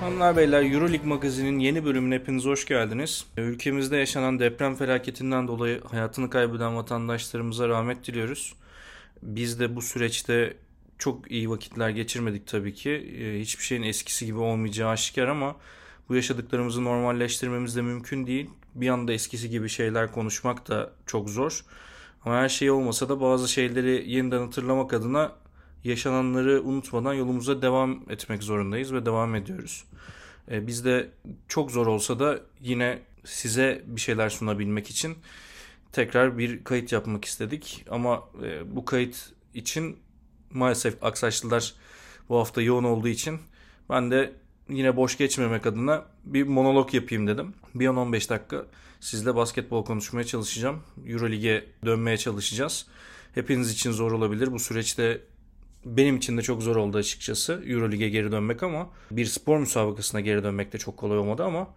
Hanımlar beyler Euroleague magazinin yeni bölümüne hepiniz hoş geldiniz. Ülkemizde yaşanan deprem felaketinden dolayı hayatını kaybeden vatandaşlarımıza rahmet diliyoruz. Biz de bu süreçte çok iyi vakitler geçirmedik tabii ki. Ee, hiçbir şeyin eskisi gibi olmayacağı aşikar ama bu yaşadıklarımızı normalleştirmemiz de mümkün değil. Bir anda eskisi gibi şeyler konuşmak da çok zor. Ama her şey olmasa da bazı şeyleri yeniden hatırlamak adına yaşananları unutmadan yolumuza devam etmek zorundayız ve devam ediyoruz. Ee, biz de çok zor olsa da yine size bir şeyler sunabilmek için tekrar bir kayıt yapmak istedik. Ama e, bu kayıt için maalesef Aksaçlılar bu hafta yoğun olduğu için ben de yine boş geçmemek adına bir monolog yapayım dedim. Bir 10-15 dakika sizle basketbol konuşmaya çalışacağım. Eurolig'e dönmeye çalışacağız. Hepiniz için zor olabilir. Bu süreçte benim için de çok zor oldu açıkçası Eurolig'e geri dönmek ama bir spor müsabakasına geri dönmek de çok kolay olmadı ama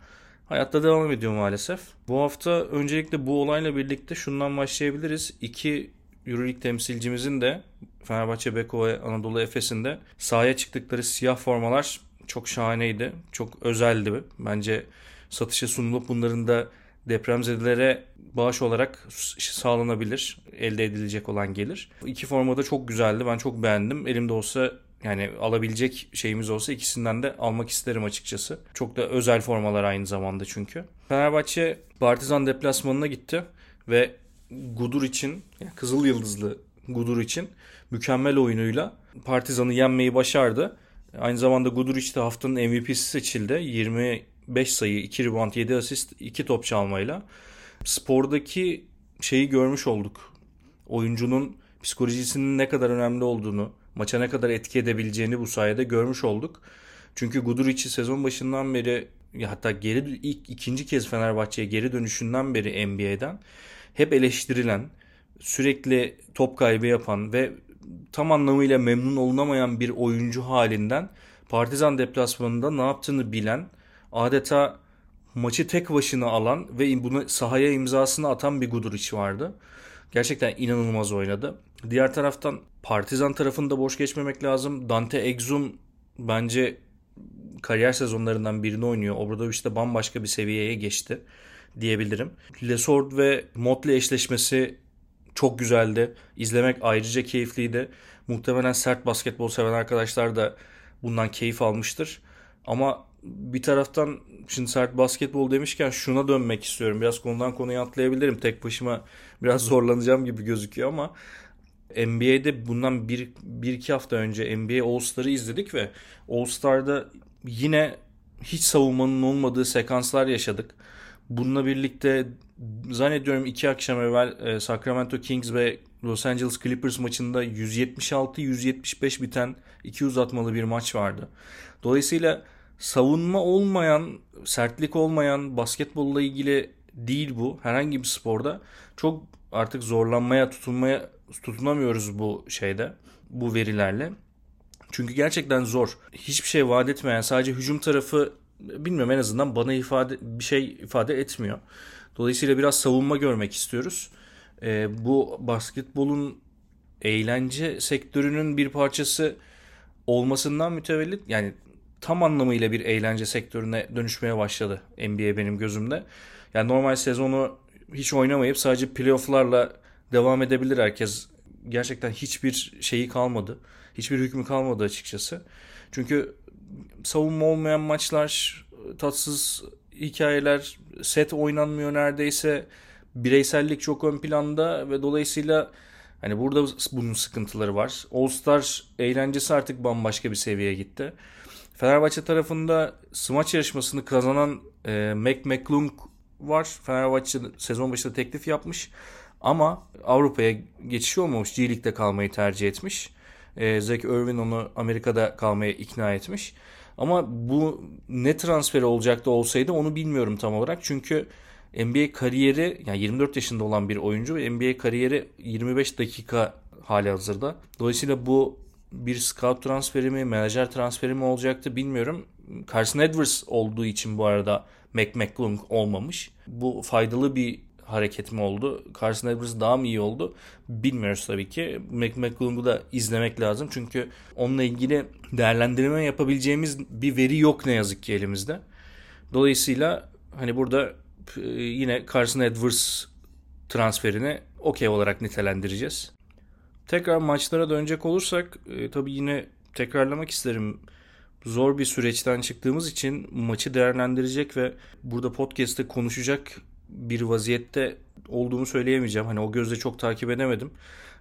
hayatta devam ediyor maalesef. Bu hafta öncelikle bu olayla birlikte şundan başlayabiliriz. İki Euroleague temsilcimizin de Fenerbahçe Beko ve Anadolu Efes'in de sahaya çıktıkları siyah formalar çok şahaneydi. Çok özeldi. Bence satışa sunulup bunların da depremzedelere bağış olarak sağlanabilir. Elde edilecek olan gelir. İki forma da çok güzeldi. Ben çok beğendim. Elimde olsa yani alabilecek şeyimiz olsa ikisinden de almak isterim açıkçası. Çok da özel formalar aynı zamanda çünkü. Fenerbahçe Partizan deplasmanına gitti ve Gudur için, yani Kızıl Yıldızlı Gudur için mükemmel oyunuyla Partizan'ı yenmeyi başardı. Aynı zamanda Guduric de haftanın MVP'si seçildi. 25 sayı, 2 rebound, 7 asist, 2 top çalmayla. Spordaki şeyi görmüş olduk. Oyuncunun psikolojisinin ne kadar önemli olduğunu, maça ne kadar etki edebileceğini bu sayede görmüş olduk. Çünkü Guduric'i sezon başından beri hatta geri ilk ikinci kez Fenerbahçe'ye geri dönüşünden beri NBA'den hep eleştirilen, sürekli top kaybı yapan ve tam anlamıyla memnun olunamayan bir oyuncu halinden Partizan deplasmanında ne yaptığını bilen, adeta maçı tek başına alan ve bunu sahaya imzasını atan bir Guduric vardı. Gerçekten inanılmaz oynadı. Diğer taraftan Partizan tarafında boş geçmemek lazım. Dante Exum bence kariyer sezonlarından birini oynuyor. Obradoviç bambaşka bir seviyeye geçti diyebilirim. Lesord ve Motley eşleşmesi çok güzeldi. İzlemek ayrıca keyifliydi. Muhtemelen sert basketbol seven arkadaşlar da bundan keyif almıştır. Ama bir taraftan şimdi sert basketbol demişken şuna dönmek istiyorum. Biraz konudan konuya atlayabilirim. Tek başıma biraz zorlanacağım gibi gözüküyor ama NBA'de bundan bir, bir iki hafta önce NBA All Star'ı izledik ve All Star'da yine hiç savunmanın olmadığı sekanslar yaşadık. Bununla birlikte zannediyorum iki akşam evvel e, Sacramento Kings ve Los Angeles Clippers maçında 176-175 biten iki uzatmalı bir maç vardı. Dolayısıyla savunma olmayan, sertlik olmayan basketbolla ilgili değil bu. Herhangi bir sporda çok artık zorlanmaya, tutunmaya tutunamıyoruz bu şeyde, bu verilerle. Çünkü gerçekten zor. Hiçbir şey vaat etmeyen, sadece hücum tarafı bilmiyorum en azından bana ifade bir şey ifade etmiyor. Dolayısıyla biraz savunma görmek istiyoruz. E, bu basketbolun eğlence sektörünün bir parçası olmasından mütevellit yani tam anlamıyla bir eğlence sektörüne dönüşmeye başladı NBA benim gözümde. Yani normal sezonu hiç oynamayıp sadece playofflarla devam edebilir herkes. Gerçekten hiçbir şeyi kalmadı. Hiçbir hükmü kalmadı açıkçası. Çünkü savunma olmayan maçlar, tatsız hikayeler, set oynanmıyor neredeyse. Bireysellik çok ön planda ve dolayısıyla hani burada bunun sıkıntıları var. All Star eğlencesi artık bambaşka bir seviyeye gitti. Fenerbahçe tarafında smaç yarışmasını kazanan e, Mac McClung var. Fenerbahçe sezon başında teklif yapmış. Ama Avrupa'ya geçiş olmamış. G League'de kalmayı tercih etmiş. E, Zach Irvin onu Amerika'da kalmaya ikna etmiş. Ama bu ne transferi olacaktı olsaydı onu bilmiyorum tam olarak. Çünkü NBA kariyeri yani 24 yaşında olan bir oyuncu ve NBA kariyeri 25 dakika hali hazırda. Dolayısıyla bu bir scout transferi mi, menajer transferi mi olacaktı bilmiyorum. Carson Edwards olduğu için bu arada Mac McClung olmamış. Bu faydalı bir hareket mi oldu? Carson Edwards daha mı iyi oldu? Bilmiyoruz tabii ki. McMcCollum'u da izlemek lazım. Çünkü onunla ilgili değerlendirme yapabileceğimiz bir veri yok ne yazık ki elimizde. Dolayısıyla hani burada e, yine Carson Edwards transferini okey olarak nitelendireceğiz. Tekrar maçlara dönecek olursak e, tabii yine tekrarlamak isterim. Zor bir süreçten çıktığımız için maçı değerlendirecek ve burada podcast'te konuşacak bir vaziyette olduğumu söyleyemeyeceğim. Hani o gözle çok takip edemedim.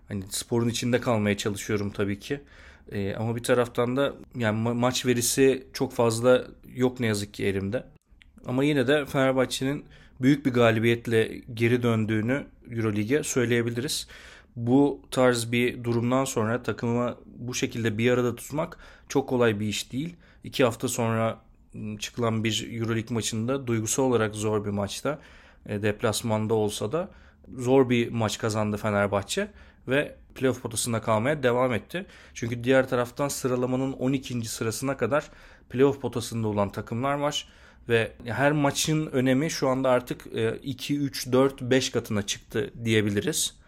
Hani sporun içinde kalmaya çalışıyorum tabii ki. Ee, ama bir taraftan da yani ma- maç verisi çok fazla yok ne yazık ki elimde. Ama yine de Fenerbahçe'nin büyük bir galibiyetle geri döndüğünü Euroleague'e söyleyebiliriz. Bu tarz bir durumdan sonra takımı bu şekilde bir arada tutmak çok kolay bir iş değil. İki hafta sonra ıı, çıkılan bir Euroleague maçında duygusal olarak zor bir maçta e, deplasmanda olsa da zor bir maç kazandı Fenerbahçe ve playoff potasında kalmaya devam etti. Çünkü diğer taraftan sıralamanın 12. sırasına kadar playoff potasında olan takımlar var ve her maçın önemi şu anda artık 2, 3, 4, 5 katına çıktı diyebiliriz.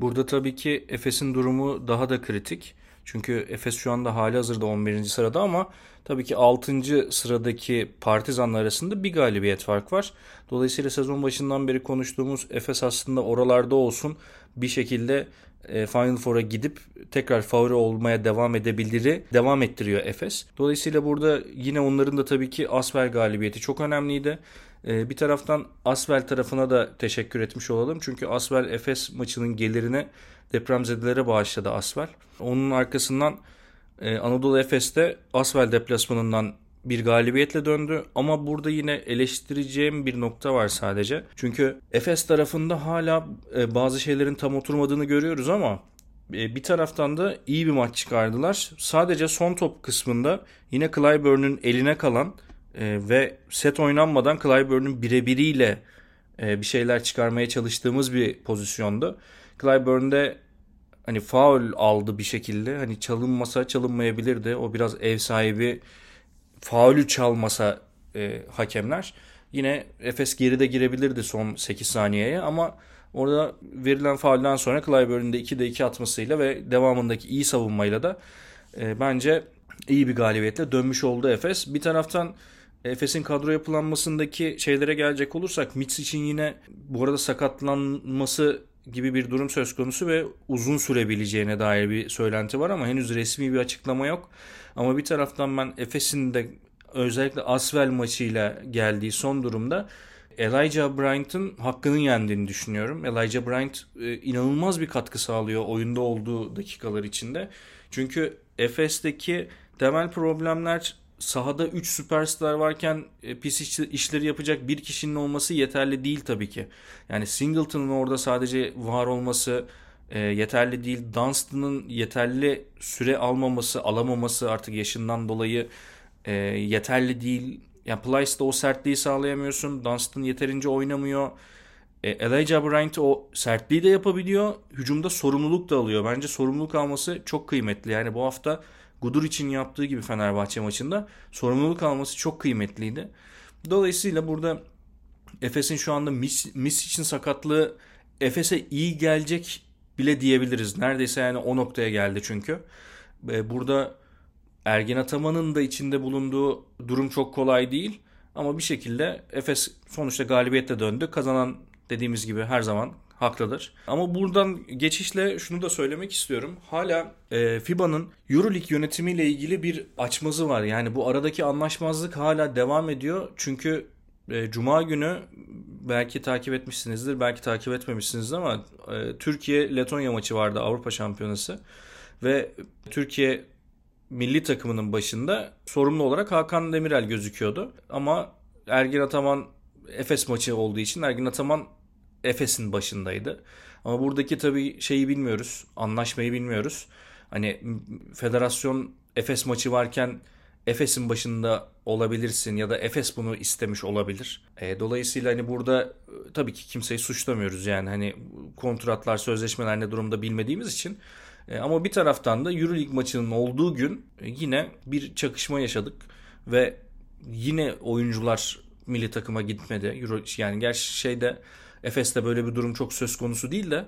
Burada tabii ki Efes'in durumu daha da kritik. Çünkü Efes şu anda hali hazırda 11. sırada ama tabii ki 6. sıradaki Partizanlar arasında bir galibiyet fark var. Dolayısıyla sezon başından beri konuştuğumuz Efes aslında oralarda olsun bir şekilde e, Final Four'a gidip tekrar favori olmaya devam edebilir, devam ettiriyor Efes. Dolayısıyla burada yine onların da tabii ki Asvel galibiyeti çok önemliydi. E, bir taraftan Asvel tarafına da teşekkür etmiş olalım. Çünkü Asvel Efes maçının gelirini depremzedelere bağışladı Asvel. Onun arkasından e, Anadolu Efes'te Asvel deplasmanından bir galibiyetle döndü ama burada yine eleştireceğim bir nokta var sadece. Çünkü Efes tarafında hala e, bazı şeylerin tam oturmadığını görüyoruz ama e, bir taraftan da iyi bir maç çıkardılar. Sadece son top kısmında yine Clyburn'un eline kalan e, ve set oynanmadan Clyburn'un birebiriyle e, bir şeyler çıkarmaya çalıştığımız bir pozisyonda. Clyburn'de hani faul aldı bir şekilde. Hani çalınmasa çalınmayabilirdi. O biraz ev sahibi faulü çalmasa e, hakemler yine Efes geride girebilirdi son 8 saniyeye ama orada verilen faulden sonra Clyburn'un da 2'de 2 atmasıyla ve devamındaki iyi savunmayla da e, bence iyi bir galibiyetle dönmüş oldu Efes. Bir taraftan Efes'in kadro yapılanmasındaki şeylere gelecek olursak Mitch için yine bu arada sakatlanması gibi bir durum söz konusu ve uzun sürebileceğine dair bir söylenti var ama henüz resmi bir açıklama yok. Ama bir taraftan ben Efes'in de özellikle Asvel maçıyla geldiği son durumda Elijah Bryant'ın hakkının yendiğini düşünüyorum. Elijah Bryant e, inanılmaz bir katkı sağlıyor oyunda olduğu dakikalar içinde. Çünkü Efes'teki temel problemler sahada 3 süperstar varken e, pis işleri yapacak bir kişinin olması yeterli değil tabii ki. Yani Singleton'ın orada sadece var olması e, yeterli değil. Dunstan'ın yeterli süre almaması, alamaması artık yaşından dolayı e, yeterli değil. Yani Plyce'da o sertliği sağlayamıyorsun. Dunstan yeterince oynamıyor. E, Elijah Bryant o sertliği de yapabiliyor. Hücumda sorumluluk da alıyor. Bence sorumluluk alması çok kıymetli. Yani bu hafta Gudur için yaptığı gibi Fenerbahçe maçında sorumluluk alması çok kıymetliydi. Dolayısıyla burada Efes'in şu anda Mis, Mis için sakatlığı Efes'e iyi gelecek bile diyebiliriz. Neredeyse yani o noktaya geldi çünkü. Burada Ergin Ataman'ın da içinde bulunduğu durum çok kolay değil. Ama bir şekilde Efes sonuçta galibiyetle döndü. Kazanan dediğimiz gibi her zaman haklıdır. Ama buradan geçişle şunu da söylemek istiyorum. Hala e, FIBA'nın EuroLeague yönetimiyle ilgili bir açmazı var. Yani bu aradaki anlaşmazlık hala devam ediyor. Çünkü e, Cuma günü belki takip etmişsinizdir, belki takip etmemişsinizdir ama e, Türkiye-Letonya maçı vardı Avrupa Şampiyonası. Ve Türkiye milli takımının başında sorumlu olarak Hakan Demirel gözüküyordu. Ama Ergin Ataman Efes maçı olduğu için Ergin Ataman Efes'in başındaydı. Ama buradaki tabii şeyi bilmiyoruz. Anlaşmayı bilmiyoruz. Hani federasyon Efes maçı varken Efes'in başında olabilirsin ya da Efes bunu istemiş olabilir. E, dolayısıyla hani burada e, tabii ki kimseyi suçlamıyoruz yani hani kontratlar, sözleşmeler ne durumda bilmediğimiz için. E, ama bir taraftan da Euroleague maçının olduğu gün yine bir çakışma yaşadık ve yine oyuncular milli takıma gitmedi. Euro, yani gerçi şeyde Efes'te böyle bir durum çok söz konusu değil de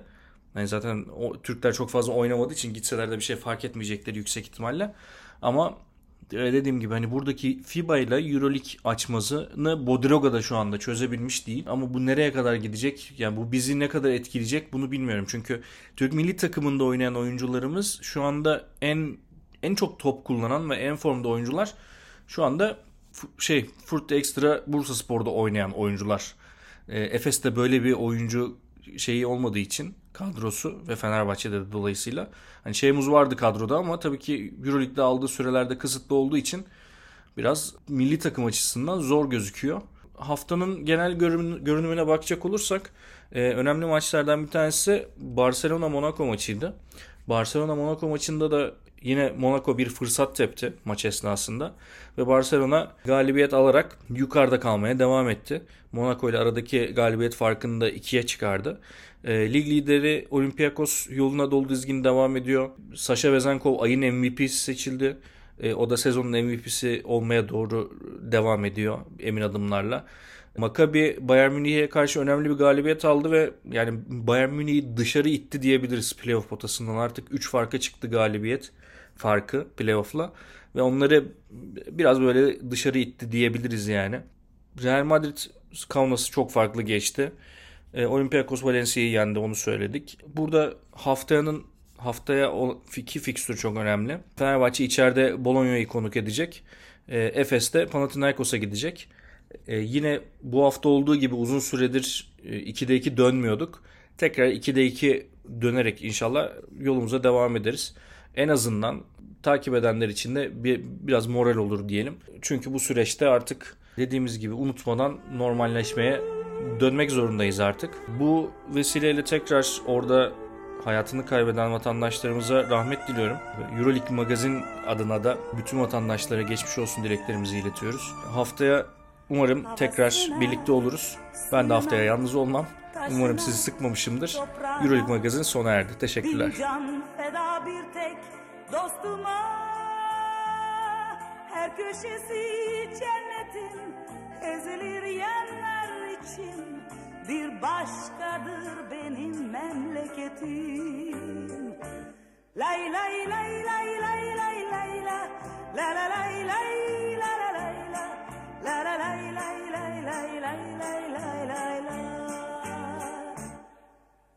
hani zaten o Türkler çok fazla oynamadığı için gitseler de bir şey fark etmeyecekleri yüksek ihtimalle. Ama e, dediğim gibi hani buradaki FIBA ile EuroLeague açmasını Bodiroga da şu anda çözebilmiş değil. Ama bu nereye kadar gidecek? Yani bu bizi ne kadar etkileyecek bunu bilmiyorum. Çünkü Türk milli takımında oynayan oyuncularımız şu anda en en çok top kullanan ve en formda oyuncular şu anda şey Furt Extra Bursa Spor'da oynayan oyuncular. E, Efes'te böyle bir oyuncu şeyi olmadığı için kadrosu ve Fenerbahçe'de de dolayısıyla hani şeyimiz vardı kadroda ama tabii ki EuroLeague'de aldığı sürelerde kısıtlı olduğu için biraz milli takım açısından zor gözüküyor. Haftanın genel görünümüne bakacak olursak e, önemli maçlardan bir tanesi Barcelona Monaco maçıydı. Barcelona Monaco maçında da Yine Monaco bir fırsat tepti maç esnasında ve Barcelona galibiyet alarak yukarıda kalmaya devam etti. Monaco ile aradaki galibiyet farkını da ikiye çıkardı. E, lig lideri Olympiakos yoluna dolu dizgin devam ediyor. Sasha Vezenkov ayın MVP'si seçildi. E, o da sezonun MVP'si olmaya doğru devam ediyor emin adımlarla. Maccabi Bayern Münih'e karşı önemli bir galibiyet aldı ve yani Bayern Münih'i dışarı itti diyebiliriz playoff potasından. Artık 3 farka çıktı galibiyet farkı playoff'la ve onları biraz böyle dışarı itti diyebiliriz yani. Real Madrid Kaunas'ı çok farklı geçti. E, Olympiakos Valencia'yı yendi onu söyledik. Burada haftanın haftaya iki fikstür çok önemli. Fenerbahçe içeride Bologna'yı konuk edecek. E, Efes de Panathinaikos'a gidecek. E, yine bu hafta olduğu gibi uzun süredir e, 2'de 2 dönmüyorduk. Tekrar 2'de 2 dönerek inşallah yolumuza devam ederiz en azından takip edenler için de bir, biraz moral olur diyelim. Çünkü bu süreçte artık dediğimiz gibi unutmadan normalleşmeye dönmek zorundayız artık. Bu vesileyle tekrar orada hayatını kaybeden vatandaşlarımıza rahmet diliyorum. Euroleague Magazin adına da bütün vatandaşlara geçmiş olsun dileklerimizi iletiyoruz. Haftaya umarım tekrar birlikte oluruz. Ben de haftaya yalnız olmam. Umarım sizi sıkmamışımdır. Euroleague Magazin sona erdi. Teşekkürler. Bin can feda bir tek dostuma Her köşesi cennetin ezilir yerler için bir başkadır benim memleketim. Lay lay lay lay lay lay lay la. La la lay lay la la lay la. La la lay lay lay lay lay.